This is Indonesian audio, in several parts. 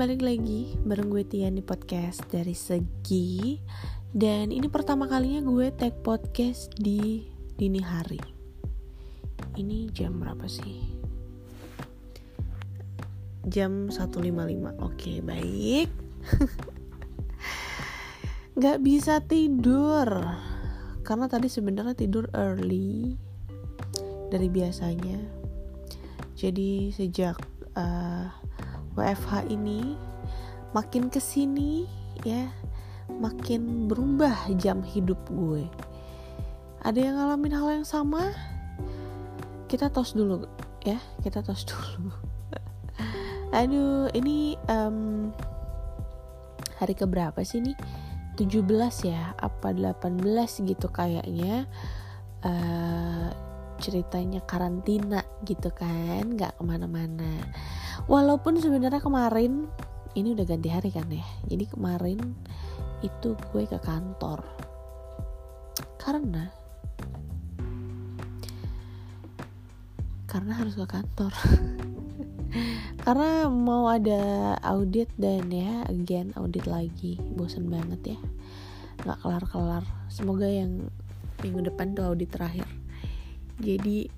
balik lagi bareng gue Tian di podcast dari Segi. Dan ini pertama kalinya gue tag podcast di dini hari. Ini jam berapa sih? Jam 1.55 Oke baik. Gak bisa tidur. Karena tadi sebenarnya tidur early Dari biasanya. Jadi sejak uh, WFH ini makin ke sini ya makin berubah jam hidup gue. Ada yang ngalamin hal yang sama? Kita tos dulu ya. Kita tos dulu. Aduh ini um, hari keberapa sih nih 17 ya? Apa 18 gitu kayaknya? Uh, ceritanya karantina gitu kan? Nggak ke mana-mana walaupun sebenarnya kemarin ini udah ganti hari kan ya. Jadi kemarin itu gue ke kantor. Karena karena harus ke kantor. Karena mau ada audit dan ya again audit lagi. Bosen banget ya. Nggak kelar-kelar. Semoga yang minggu depan tuh audit terakhir. Jadi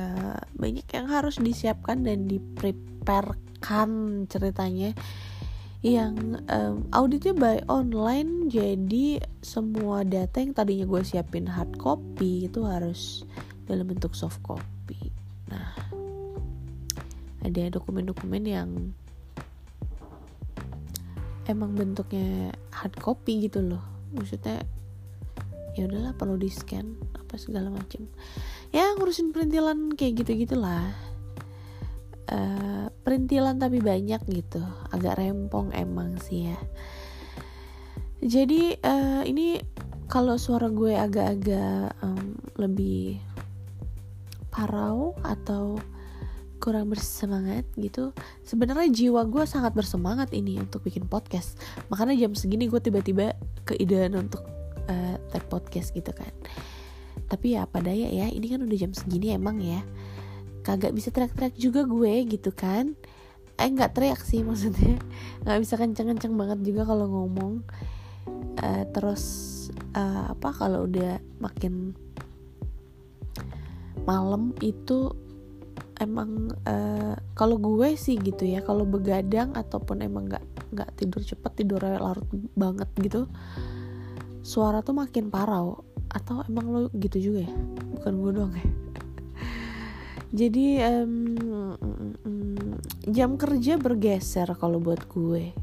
uh, banyak yang harus disiapkan dan dipreparekan ceritanya yang um, auditnya by online. Jadi semua data yang tadinya gue siapin hard copy itu harus dalam bentuk soft copy. Nah ada dokumen-dokumen yang emang bentuknya hard copy gitu loh. Maksudnya ya udahlah perlu di scan apa segala macam ya ngurusin perintilan kayak gitu gitulah uh, perintilan tapi banyak gitu. Agak rempong emang sih ya. Jadi uh, ini kalau suara gue agak-agak um, lebih parau atau kurang bersemangat gitu sebenarnya jiwa gue sangat bersemangat ini untuk bikin podcast. Makanya jam segini gue tiba-tiba keidean untuk uh, tag podcast gitu kan. Tapi ya apa daya ya. Ini kan udah jam segini emang ya kagak bisa teriak-teriak juga gue gitu kan. Eh nggak teriak sih maksudnya. Nggak bisa kenceng-kenceng banget juga kalau ngomong. Uh, terus uh, apa kalau udah makin malam itu emang uh, kalau gue sih gitu ya kalau begadang ataupun emang nggak nggak tidur cepet tidur larut banget gitu suara tuh makin parau. Atau emang lo gitu juga ya? Bukan gue doang ya jadi um, jam kerja bergeser kalau buat gue.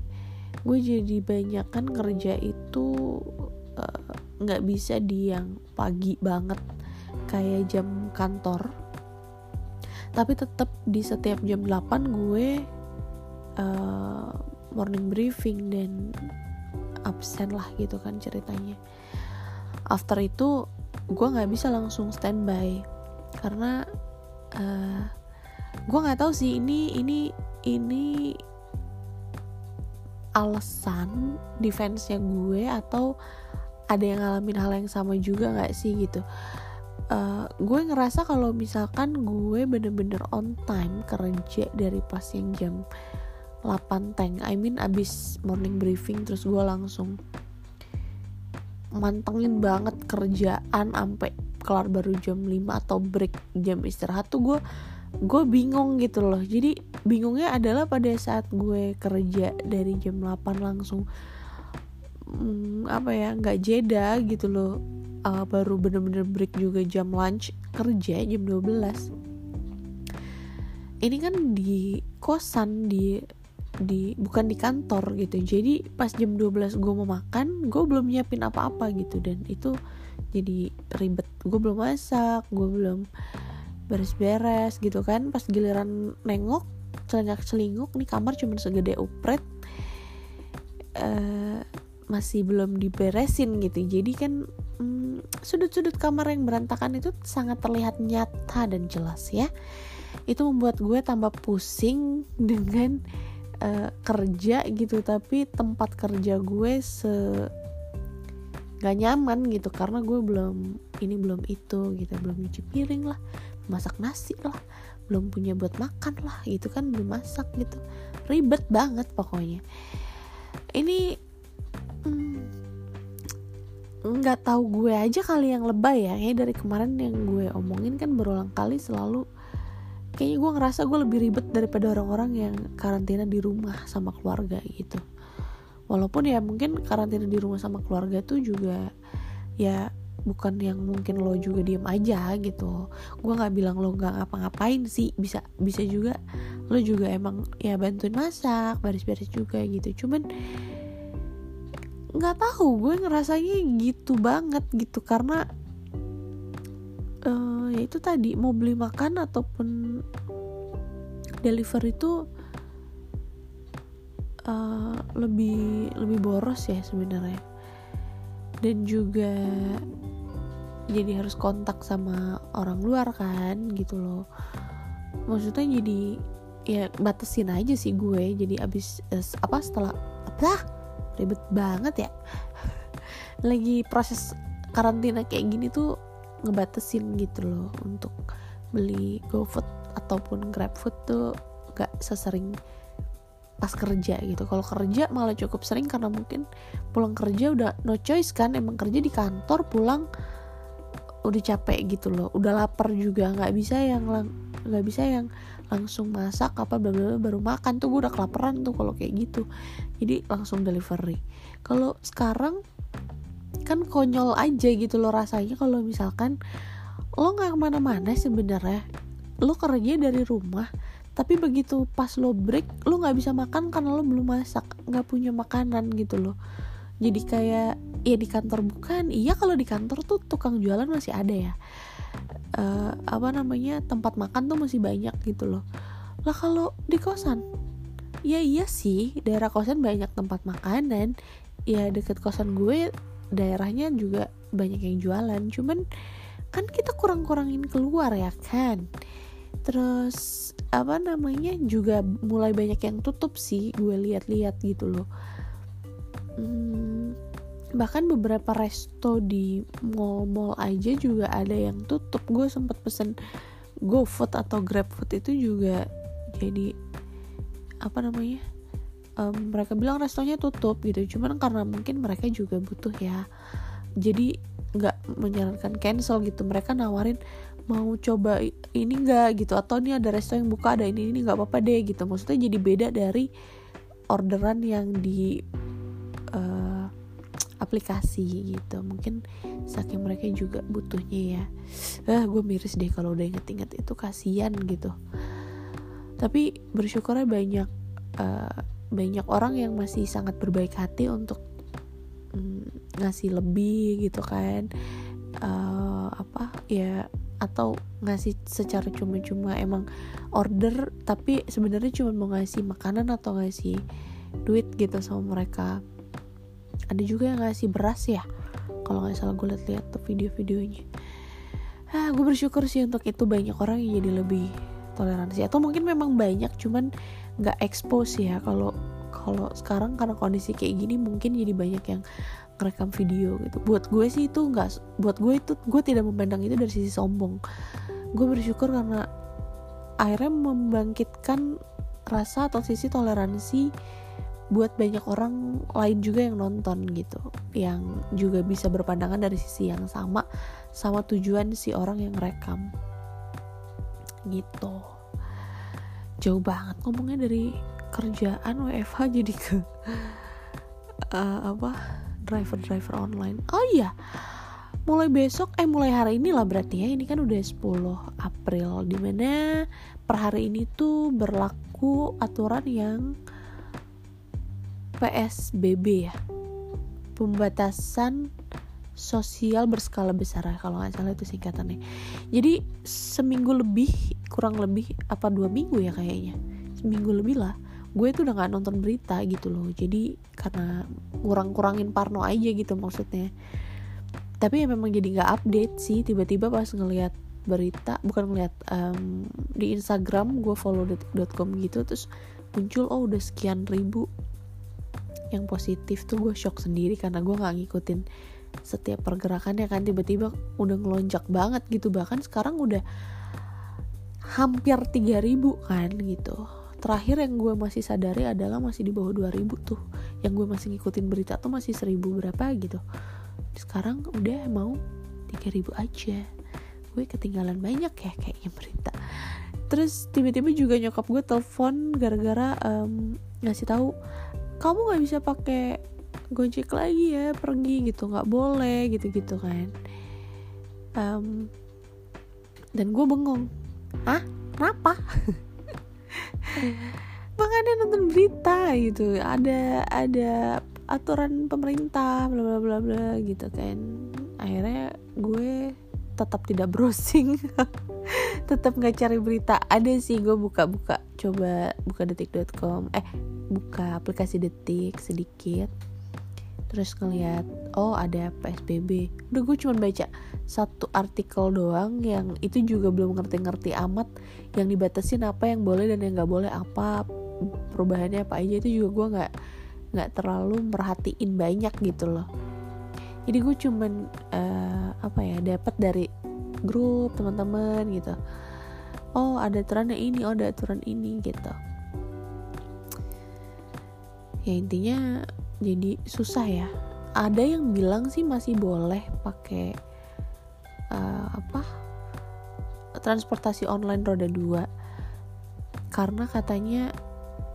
Gue jadi banyak kan kerja itu eh, nggak uh, bisa di yang pagi banget kayak jam kantor. Tapi tetap di setiap jam 8 gue uh, morning briefing dan absen lah gitu kan ceritanya. After itu gue nggak bisa langsung standby karena uh, gue nggak tahu sih ini ini ini alasan defense-nya gue atau ada yang ngalamin hal yang sama juga nggak sih gitu. Uh, gue ngerasa kalau misalkan gue bener-bener on time kerja dari pas yang jam 8 tank I mean abis morning briefing terus gue langsung mantengin banget kerjaan sampai kelar baru jam 5 atau break jam istirahat tuh gue gue bingung gitu loh. Jadi bingungnya adalah pada saat gue kerja dari jam 8 langsung hmm, apa ya nggak jeda gitu loh. Uh, baru bener-bener break juga jam lunch kerja jam 12 ini kan di kosan di di bukan di kantor gitu. Jadi pas jam 12 gue mau makan gue belum nyiapin apa-apa gitu. Dan itu jadi ribet. Gue belum masak gue belum beres-beres gitu kan. Pas giliran nengok celengak celinguk nih kamar cuma segede upret uh, masih belum diberesin gitu. Jadi kan hmm, sudut-sudut kamar yang berantakan itu sangat terlihat nyata dan jelas ya. Itu membuat gue tambah pusing dengan uh, kerja gitu. Tapi tempat kerja gue se nggak nyaman gitu karena gue belum ini belum itu gitu belum nyuci piring lah masak nasi lah belum punya buat makan lah gitu kan belum masak gitu. Ribet banget pokoknya. Ini hmm, nggak hmm, tahu gue aja kali yang lebay ya kayak dari kemarin yang gue omongin kan berulang kali selalu kayaknya gue ngerasa gue lebih ribet daripada orang-orang yang karantina di rumah sama keluarga gitu walaupun ya mungkin karantina di rumah sama keluarga tuh juga ya bukan yang mungkin lo juga diem aja gitu. Gue nggak bilang lo nggak ngapa-ngapain sih bisa bisa juga lo juga emang ya bantuin masak baris-baris juga gitu. Cuman nggak tahu gue ngerasanya gitu banget gitu karena uh, ya itu tadi mau beli makan ataupun deliver itu uh, lebih lebih boros ya sebenarnya. Dan juga jadi harus kontak sama orang luar kan gitu loh. Maksudnya jadi ya batasin aja sih gue. Jadi abis eh, apa setelah apa? Ribet banget ya. Lagi proses karantina kayak gini tuh ngebatasin gitu loh untuk beli GoFood ataupun GrabFood tuh gak sesering pas kerja gitu. Kalau kerja malah cukup sering karena mungkin pulang kerja udah no choice kan emang kerja di kantor pulang udah capek gitu loh. Udah lapar juga nggak bisa yang nggak bisa yang langsung masak apa bla bla baru makan tuh gue udah kelaparan tuh kalau kayak gitu. Jadi langsung delivery. Kalau sekarang kan konyol aja gitu loh rasanya kalau misalkan lo nggak ke mana-mana sebenarnya. Lo kerja dari rumah tapi begitu pas lo break lo nggak bisa makan karena lo belum masak nggak punya makanan gitu loh. Jadi kayak ya di kantor bukan iya kalau di kantor tuh tukang jualan masih ada ya. Uh, apa namanya tempat makan tuh masih banyak gitu loh. Lah kalau di kosan? Ya iya sih daerah kosan banyak tempat makan dan ya deket kosan gue daerahnya juga banyak yang jualan. Cuman kan kita kurang-kurangin keluar ya kan terus apa namanya juga mulai banyak yang tutup sih gue lihat-lihat gitu loh. Hmm, bahkan beberapa resto di mall-mall aja juga ada yang tutup. Gue sempet pesen GoFood atau GrabFood itu juga jadi apa namanya um, mereka bilang restonya tutup gitu. Cuman karena mungkin mereka juga butuh ya. Jadi nggak menyarankan cancel gitu. Mereka nawarin mau coba ini enggak gitu atau ini ada resto yang buka ada ini ini nggak apa-apa deh gitu. Maksudnya jadi beda dari orderan yang di uh, aplikasi gitu. Mungkin saking mereka juga butuhnya ya. Ah gue miris deh kalau udah inget-inget. Itu kasihan gitu. Tapi bersyukurnya banyak uh, banyak orang yang masih sangat berbaik hati untuk mm, ngasih lebih gitu kan. Uh, apa ya atau ngasih secara cuma-cuma emang order tapi sebenarnya cuma mau ngasih makanan atau ngasih duit gitu sama mereka. Ada juga yang ngasih beras ya kalau nggak salah gue liat-liat tuh video-videonya. Ah gue bersyukur sih untuk itu banyak orang yang jadi lebih toleransi. Atau mungkin memang banyak cuman nggak expose ya kalau kalau sekarang karena kondisi kayak gini mungkin jadi banyak yang ngerekam video gitu. Buat gue sih itu nggak buat gue itu gue tidak memandang itu dari sisi sombong. Gue bersyukur karena akhirnya membangkitkan rasa atau sisi toleransi buat banyak orang lain juga yang nonton gitu. Yang juga bisa berpandangan dari sisi yang sama sama tujuan si orang yang rekam gitu. Jauh banget ngomongnya dari kerjaan WFH jadi ke uh, apa driver driver online. Oh iya mulai besok eh mulai hari ini lah berarti ya ini kan udah 10 April. Di mana per hari ini tuh berlaku aturan yang PSBB ya pembatasan sosial berskala besar ya kalau nggak salah itu singkatannya. Jadi seminggu lebih kurang lebih apa dua minggu ya kayaknya? Seminggu lebih lah gue tuh udah nggak nonton berita gitu loh. Jadi karena kurang-kurangin parno aja gitu maksudnya. Tapi ya memang jadi nggak update sih. Tiba-tiba pas ngelihat berita bukan ngeliat um, di Instagram gue follow .com gitu terus muncul oh udah sekian ribu. Yang positif tuh gue shock sendiri karena gue nggak ngikutin setiap pergerakannya kan. Tiba-tiba udah ngelonjak banget gitu. Bahkan sekarang udah hampir 3000 kan gitu terakhir yang gue masih sadari adalah masih di bawah 2000 tuh. Yang gue masih ngikutin berita tuh masih 1000 berapa gitu. Sekarang udah mau 3000 aja. Gue ketinggalan banyak ya kayaknya berita. Terus tiba-tiba juga nyokap gue telepon gara-gara um, ngasih tahu kamu nggak bisa pakai gojek lagi ya pergi gitu. Nggak boleh gitu-gitu kan. Um, dan gue bengong. Ah kenapa makanya nonton berita gitu. Ada ada aturan pemerintah bla bla bla bla gitu kan. Akhirnya gue tetap tidak browsing. Tetap nggak cari berita. Ada sih gue buka-buka. Coba buka detik.com eh buka aplikasi detik sedikit terus ngeliat oh ada PSBB udah gue cuma baca satu artikel doang yang itu juga belum ngerti-ngerti amat yang dibatasin apa yang boleh dan yang nggak boleh apa perubahannya apa aja. Itu juga gue nggak nggak terlalu merhatiin banyak gitu loh. Jadi gue cuman uh, apa ya dapat dari grup teman-teman gitu. Oh ada aturannya ini oh ada aturan ini gitu. Ya intinya jadi susah ya. Ada yang bilang sih masih boleh pakai uh, apa transportasi online roda 2 karena katanya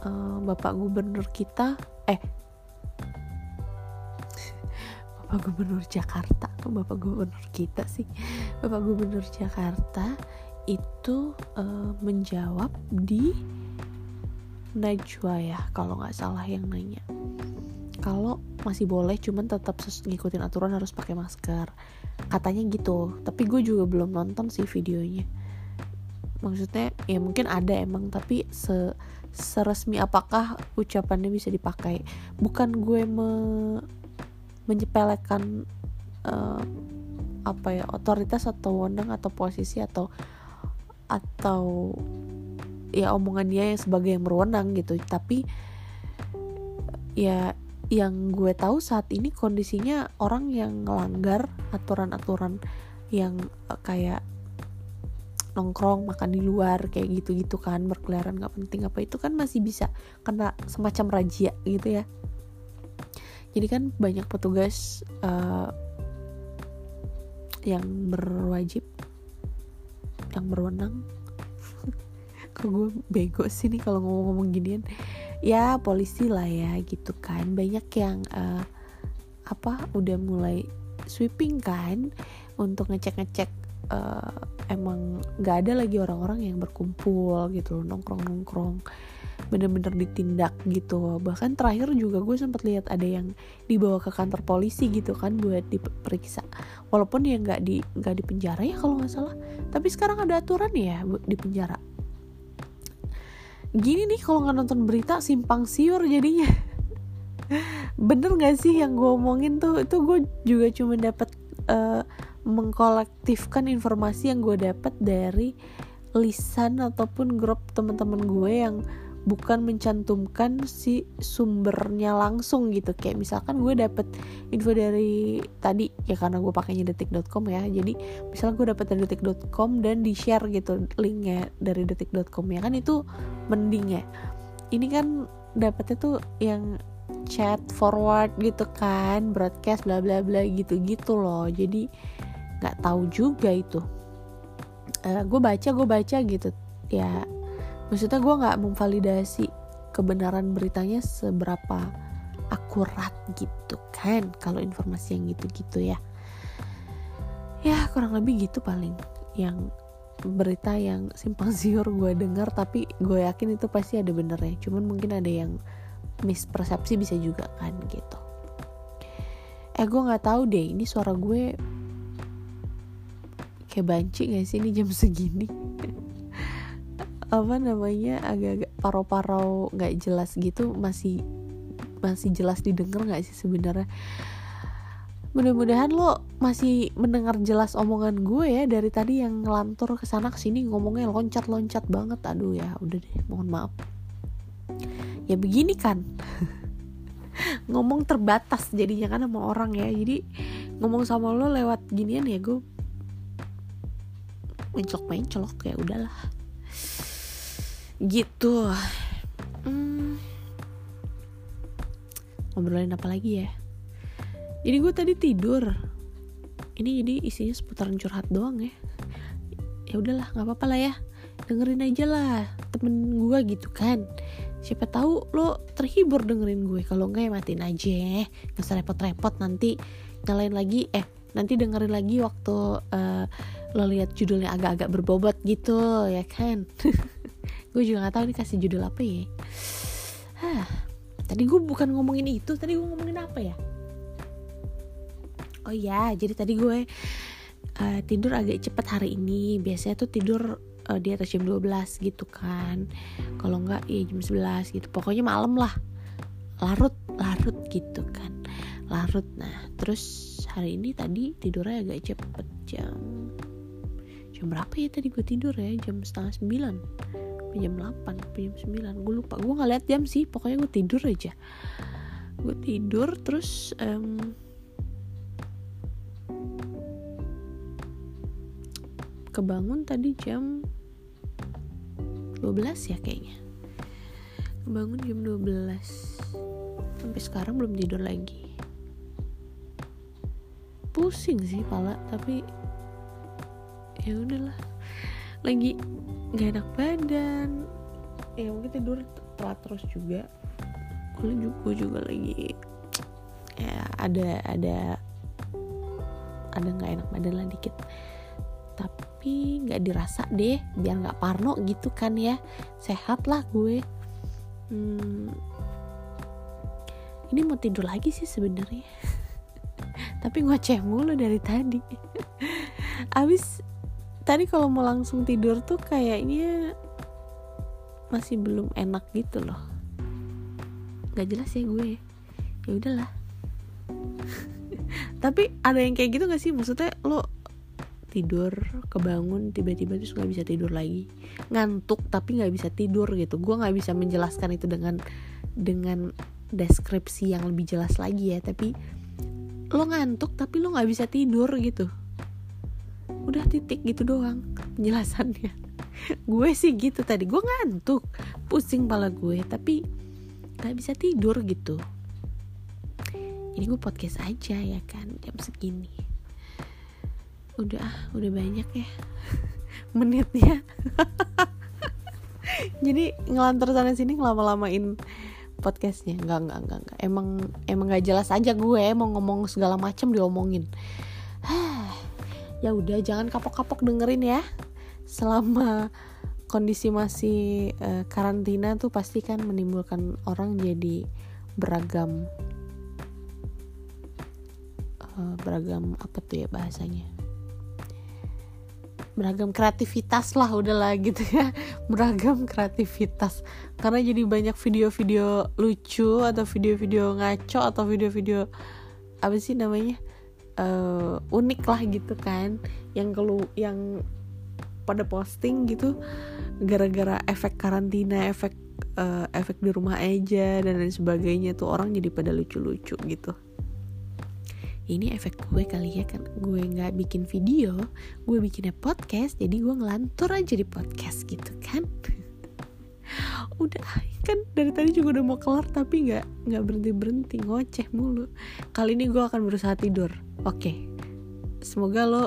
uh, bapak gubernur kita eh Bapak Gubernur Jakarta Bapak Gubernur kita sih? Bapak Gubernur Jakarta itu uh, menjawab di Najwa ya kalau nggak salah yang nanya kalau masih boleh cuman tetap ngikutin aturan harus pakai masker. Katanya gitu tapi gue juga belum nonton sih videonya. Maksudnya ya mungkin ada emang tapi se seresmi apakah ucapannya bisa dipakai? Bukan gue me menyepelekan uh, apa ya otoritas atau wewenang atau posisi atau atau ya omongan dia yang sebagai yang berwenang gitu. Tapi ya yang gue tahu saat ini kondisinya orang yang ngelanggar aturan-aturan yang uh, kayak nongkrong makan di luar kayak gitu-gitu kan berkeliaran nggak penting apa itu kan masih bisa kena semacam razia gitu ya. Jadi kan banyak petugas uh, yang berwajib yang berwenang. Kok gue bego sih nih kalau ngomong-ngomong ginian ya polisi lah ya gitu kan. Banyak yang uh, apa udah mulai sweeping kan untuk ngecek-ngecek uh, emang nggak ada lagi orang-orang yang berkumpul gitu nongkrong-nongkrong bener-bener ditindak gitu. Bahkan terakhir juga gue sempat lihat ada yang dibawa ke kantor polisi gitu kan buat diperiksa. Walaupun dia nggak di nggak di penjara ya kalau nggak salah. Tapi sekarang ada aturan ya di penjara gini nih kalau nggak nonton berita simpang siur jadinya. Bener gak sih yang gue omongin tuh? Itu gue juga cuma dapat uh, mengkolektifkan informasi yang gue dapat dari lisan ataupun grup teman-teman gue yang bukan mencantumkan si sumbernya langsung gitu. Kayak misalkan gue dapet info dari tadi ya karena gue pakainya detik.com ya. Jadi misalnya gue dapet dari detik.com dan di share gitu linknya dari detik.com ya. Kan itu mending ya. Ini kan dapetnya tuh yang chat forward gitu kan broadcast bla bla bla gitu gitu loh. Jadi nggak tahu juga itu. Uh, gue baca gue baca gitu. Ya maksudnya gue nggak memvalidasi kebenaran beritanya seberapa akurat gitu kan kalau informasi yang gitu-gitu ya. Ya kurang lebih gitu paling. Yang berita yang simpang siur gue dengar tapi gue yakin itu pasti ada benernya. Cuman mungkin ada yang mispersepsi bisa juga kan gitu. Eh gue nggak tahu deh ini suara gue kayak banci gak sih ini jam segini apa namanya agak-agak paro-paro nggak jelas gitu masih masih jelas didengar nggak sih sebenarnya? Mudah-mudahan lo masih mendengar jelas omongan gue ya dari tadi yang ngelantur ke sana sini ngomongnya loncat-loncat banget. Aduh ya udah deh mohon maaf. Ya begini kan ngomong terbatas jadinya kan sama orang ya. Jadi ngomong sama lo lewat ginian ya gue mencolok mencolok ya udahlah gitu. Hmm. ngobrolin apa lagi ya? Jadi gue tadi tidur. Ini jadi isinya seputaran curhat doang ya. Ya udahlah nggak apa-apa lah ya. Dengerin aja lah temen gue gitu kan. Siapa tahu lo terhibur dengerin gue. Kalau enggak ya matiin aja nggak usah repot-repot nanti nyalain lagi. Eh nanti dengerin lagi waktu uh, lo lihat judulnya agak-agak berbobot gitu ya kan gue juga nggak tahu nih kasih judul apa ya. Hah, tadi gue bukan ngomongin itu tadi gue ngomongin apa ya? Oh ya jadi tadi gue uh, tidur agak cepet hari ini. Biasanya tuh tidur uh, di atas jam 12 gitu kan. Kalau enggak ya jam 11 gitu. Pokoknya malam lah. Larut larut gitu kan. Larut. Nah terus hari ini tadi tidurnya agak cepet. Jam jam berapa ya tadi gue tidur ya? Jam setengah sembilan jam 8 jam 9 gue lupa gue nggak lihat jam sih pokoknya gue tidur aja. Gue tidur terus um, kebangun tadi jam 12 ya kayaknya. Kebangun jam 12 sampai sekarang belum tidur lagi. Pusing sih pala tapi ya udahlah lagi nggak enak badan. Ya mungkin tidur telat terus juga. Gue juga juga lagi ya ada ada ada nggak enak badan lah dikit. Tapi nggak dirasa deh biar nggak parno gitu kan ya. Sehat lah gue. Hmm, ini mau tidur lagi sih sebenarnya. Tapi ngoceh mulu dari tadi. Abis tadi kalau mau langsung tidur tuh kayaknya masih belum enak gitu loh. Nggak jelas ya gue. Ya udahlah. Tapi ada yang kayak gitu gak sih? Maksudnya lo tidur kebangun tiba-tiba terus nggak bisa tidur lagi. Ngantuk tapi nggak bisa tidur gitu. Gue nggak bisa menjelaskan itu dengan dengan deskripsi yang lebih jelas lagi ya. Tapi lo ngantuk tapi lo nggak bisa tidur gitu udah titik gitu doang penjelasannya. Gue sih gitu tadi gue ngantuk pusing pala gue tapi nggak bisa tidur gitu. Ini gue podcast aja ya kan jam segini. Udah udah banyak ya menitnya. Jadi ngelantur sana sini ngelama-lamain podcastnya. Nggak nggak nggak. Emang emang nggak jelas aja gue mau ngomong segala macam diomongin ya udah jangan kapok-kapok dengerin ya. Selama kondisi masih uh, karantina tuh pasti kan menimbulkan orang jadi beragam uh, beragam apa tuh ya bahasanya? Beragam kreativitas lah udahlah gitu ya. Beragam kreativitas. Karena jadi banyak video-video lucu atau video-video ngaco atau video-video apa sih namanya uh, unik lah gitu kan. Yang kelu yang pada posting gitu gara-gara efek karantina efek uh, efek di rumah aja dan lain sebagainya tuh orang jadi pada lucu-lucu gitu. Ini efek gue kali ya kan. Gue nggak bikin video gue bikinnya podcast jadi gue ngelantur aja di podcast gitu kan. Udah kan dari tadi juga udah mau kelar tapi nggak nggak berhenti berhenti ngoceh mulu. Kali ini gue akan berusaha tidur oke okay. semoga lo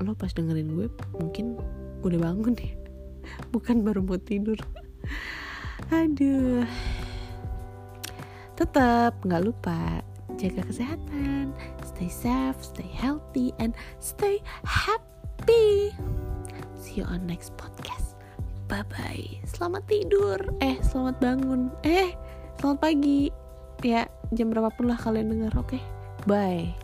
lo pas dengerin gue mungkin udah bangun ya bukan baru mau tidur aduh tetap nggak lupa jaga kesehatan, stay safe, stay healthy, and stay happy. See you on next podcast. Bye bye. Selamat tidur. Eh, selamat bangun. Eh, selamat pagi. Ya, jam berapapun lah kalian dengar. Oke, okay? Bye.